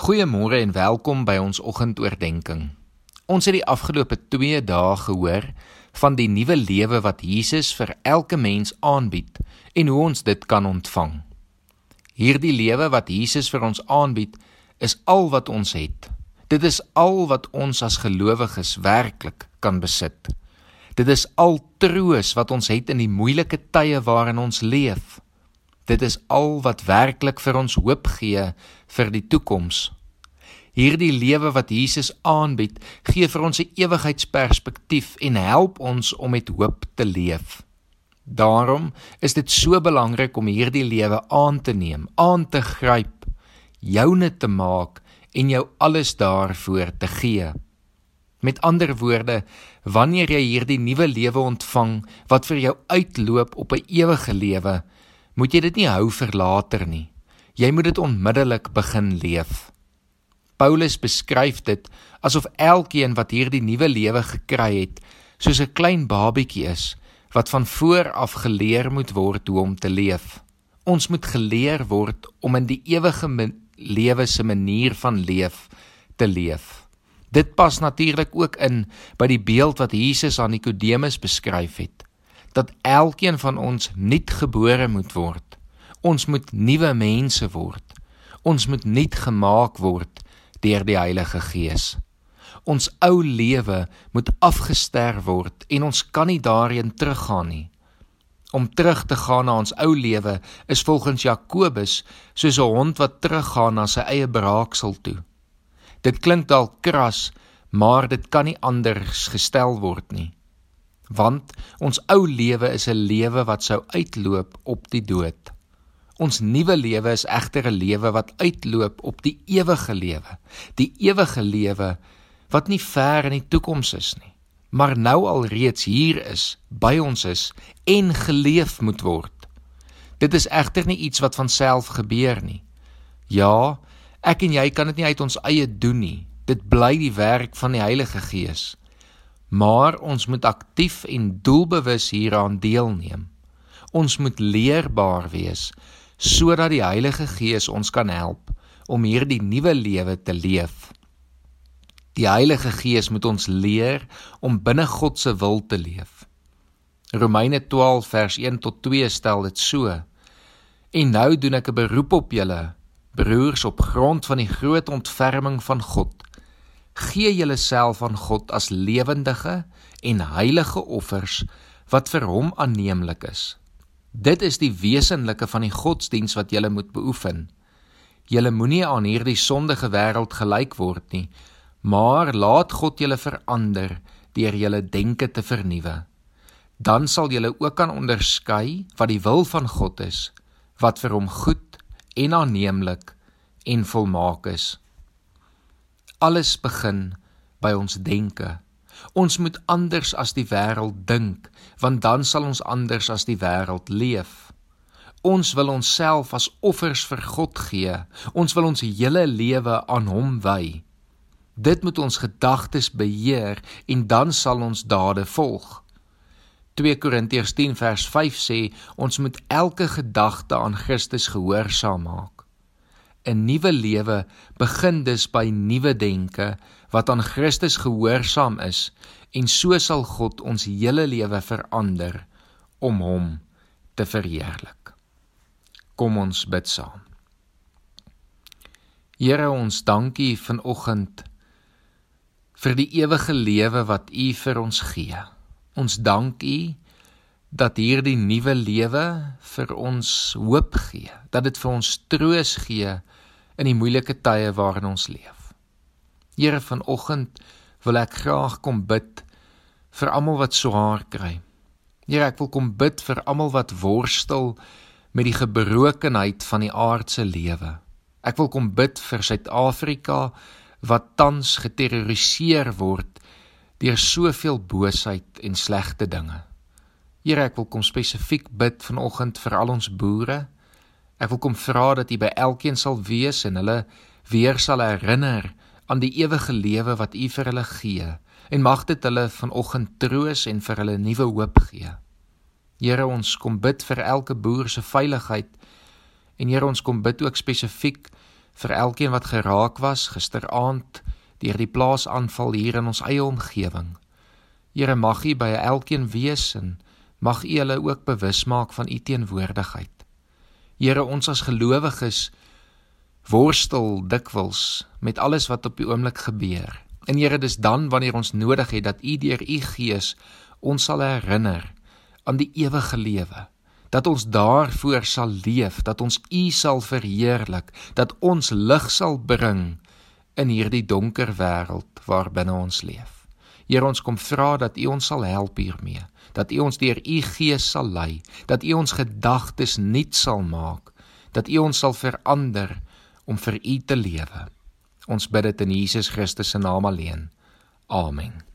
Goeiemôre en welkom by ons oggendoordenkings. Ons het die afgelope 2 dae gehoor van die nuwe lewe wat Jesus vir elke mens aanbied en hoe ons dit kan ontvang. Hierdie lewe wat Jesus vir ons aanbied, is al wat ons het. Dit is al wat ons as gelowiges werklik kan besit. Dit is al troos wat ons het in die moeilike tye waarin ons leef. Dit is al wat werklik vir ons hoop gee vir die toekoms. Hierdie lewe wat Jesus aanbied, gee vir ons 'n ewigheidsperspektief en help ons om met hoop te leef. Daarom is dit so belangrik om hierdie lewe aan te neem, aan te gryp, joune te maak en jou alles daarvoor te gee. Met ander woorde, wanneer jy hierdie nuwe lewe ontvang wat vir jou uitloop op 'n ewige lewe, moet jy dit nie hou vir later nie. Jy moet dit onmiddellik begin leef. Paulus beskryf dit asof elkeen wat hierdie nuwe lewe gekry het, soos 'n klein babietjie is wat van voor af geleer moet word hoe om te leef. Ons moet geleer word om in die ewige lewe se manier van leef te leef. Dit pas natuurlik ook in by die beeld wat Jesus aan Nikodemus beskryf het dat elkeen van ons nuut gebore moet word. Ons moet nuwe mense word. Ons moet nuut gemaak word deur die Heilige Gees. Ons ou lewe moet afgesterf word en ons kan nie daarin teruggaan nie. Om terug te gaan na ons ou lewe is volgens Jakobus soos 'n hond wat teruggaan na sy eie braaksel toe. Dit klink dalk kras, maar dit kan nie anders gestel word nie want ons ou lewe is 'n lewe wat sou uitloop op die dood. Ons nuwe lewe is egter 'n lewe wat uitloop op die ewige lewe, die ewige lewe wat nie ver in die toekoms is nie, maar nou al reeds hier is, by ons is en geleef moet word. Dit is egter nie iets wat van self gebeur nie. Ja, ek en jy kan dit nie uit ons eie doen nie. Dit bly die werk van die Heilige Gees maar ons moet aktief en doelbewus hieraan deelneem. Ons moet leerbaar wees sodat die Heilige Gees ons kan help om hierdie nuwe lewe te leef. Die Heilige Gees moet ons leer om binne God se wil te leef. Romeine 12 vers 1 tot 2 stel dit so: En nou doen ek 'n beroep op julle, broers, op grond van die groot ontferming van God gee julleself aan God as lewendige en heilige offers wat vir hom aanneemlik is. Dit is die wesenlike van die godsdiens wat julle moet beoefen. Julle moenie aan hierdie sondige wêreld gelyk word nie, maar laat God julle verander deur julle denke te vernuwe. Dan sal julle ook kan onderskei wat die wil van God is, wat vir hom goed en aanneemlik en volmaak is. Alles begin by ons denke. Ons moet anders as die wêreld dink, want dan sal ons anders as die wêreld leef. Ons wil onsself as offers vir God gee. Ons wil ons hele lewe aan Hom wy. Dit moet ons gedagtes beheer en dan sal ons dade volg. 2 Korintiërs 10 vers 5 sê ons moet elke gedagte aan Christus gehoorsaam maak. 'n nuwe lewe begin dus by nuwe denke wat aan Christus gehoorsaam is en so sal God ons hele lewe verander om hom te verheerlik. Kom ons bid saam. Here ons dankie vanoggend vir die ewige lewe wat U vir ons gee. Ons dank U dat hierdie nuwe lewe vir ons hoop gee, dat dit vir ons troos gee in die moeilike tye waarin ons leef. Here vanoggend wil ek graag kom bid vir almal wat swaar kry. Here ek wil kom bid vir almal wat worstel met die gebrokenheid van die aardse lewe. Ek wil kom bid vir Suid-Afrika wat tans geterroriseer word deur soveel boosheid en slegte dinge. Here ek wil kom spesifiek bid vanoggend vir al ons boere Ek wil kom vra dat U by elkeen sal wees en hulle weer sal herinner aan die ewige lewe wat U vir hulle gee en mag dit hulle vanoggend troos en vir hulle nuwe hoop gee. Here ons kom bid vir elke boer se veiligheid en Here ons kom bid ook spesifiek vir elkeen wat geraak was gisteraand deur die plaasaanval hier in ons eie omgewing. Here mag U by elkeen wees en mag U hulle ook bewus maak van U teenwoordigheid. Here ons as gelowiges worstel dikwels met alles wat op die oomblik gebeur. En Here dis dan wanneer ons nodig het dat U deur U Gees ons sal herinner aan die ewige lewe dat ons daarvoor sal leef dat ons U sal verheerlik dat ons lig sal bring in hierdie donker wêreld waarbinne ons leef Here ons kom vra dat U ons sal help hiermee dat U ons deur U Gees sal lei dat U ons gedagtes nuut sal maak dat U ons sal verander om vir U te lewe. Ons bid dit in Jesus Christus se naam alleen. Amen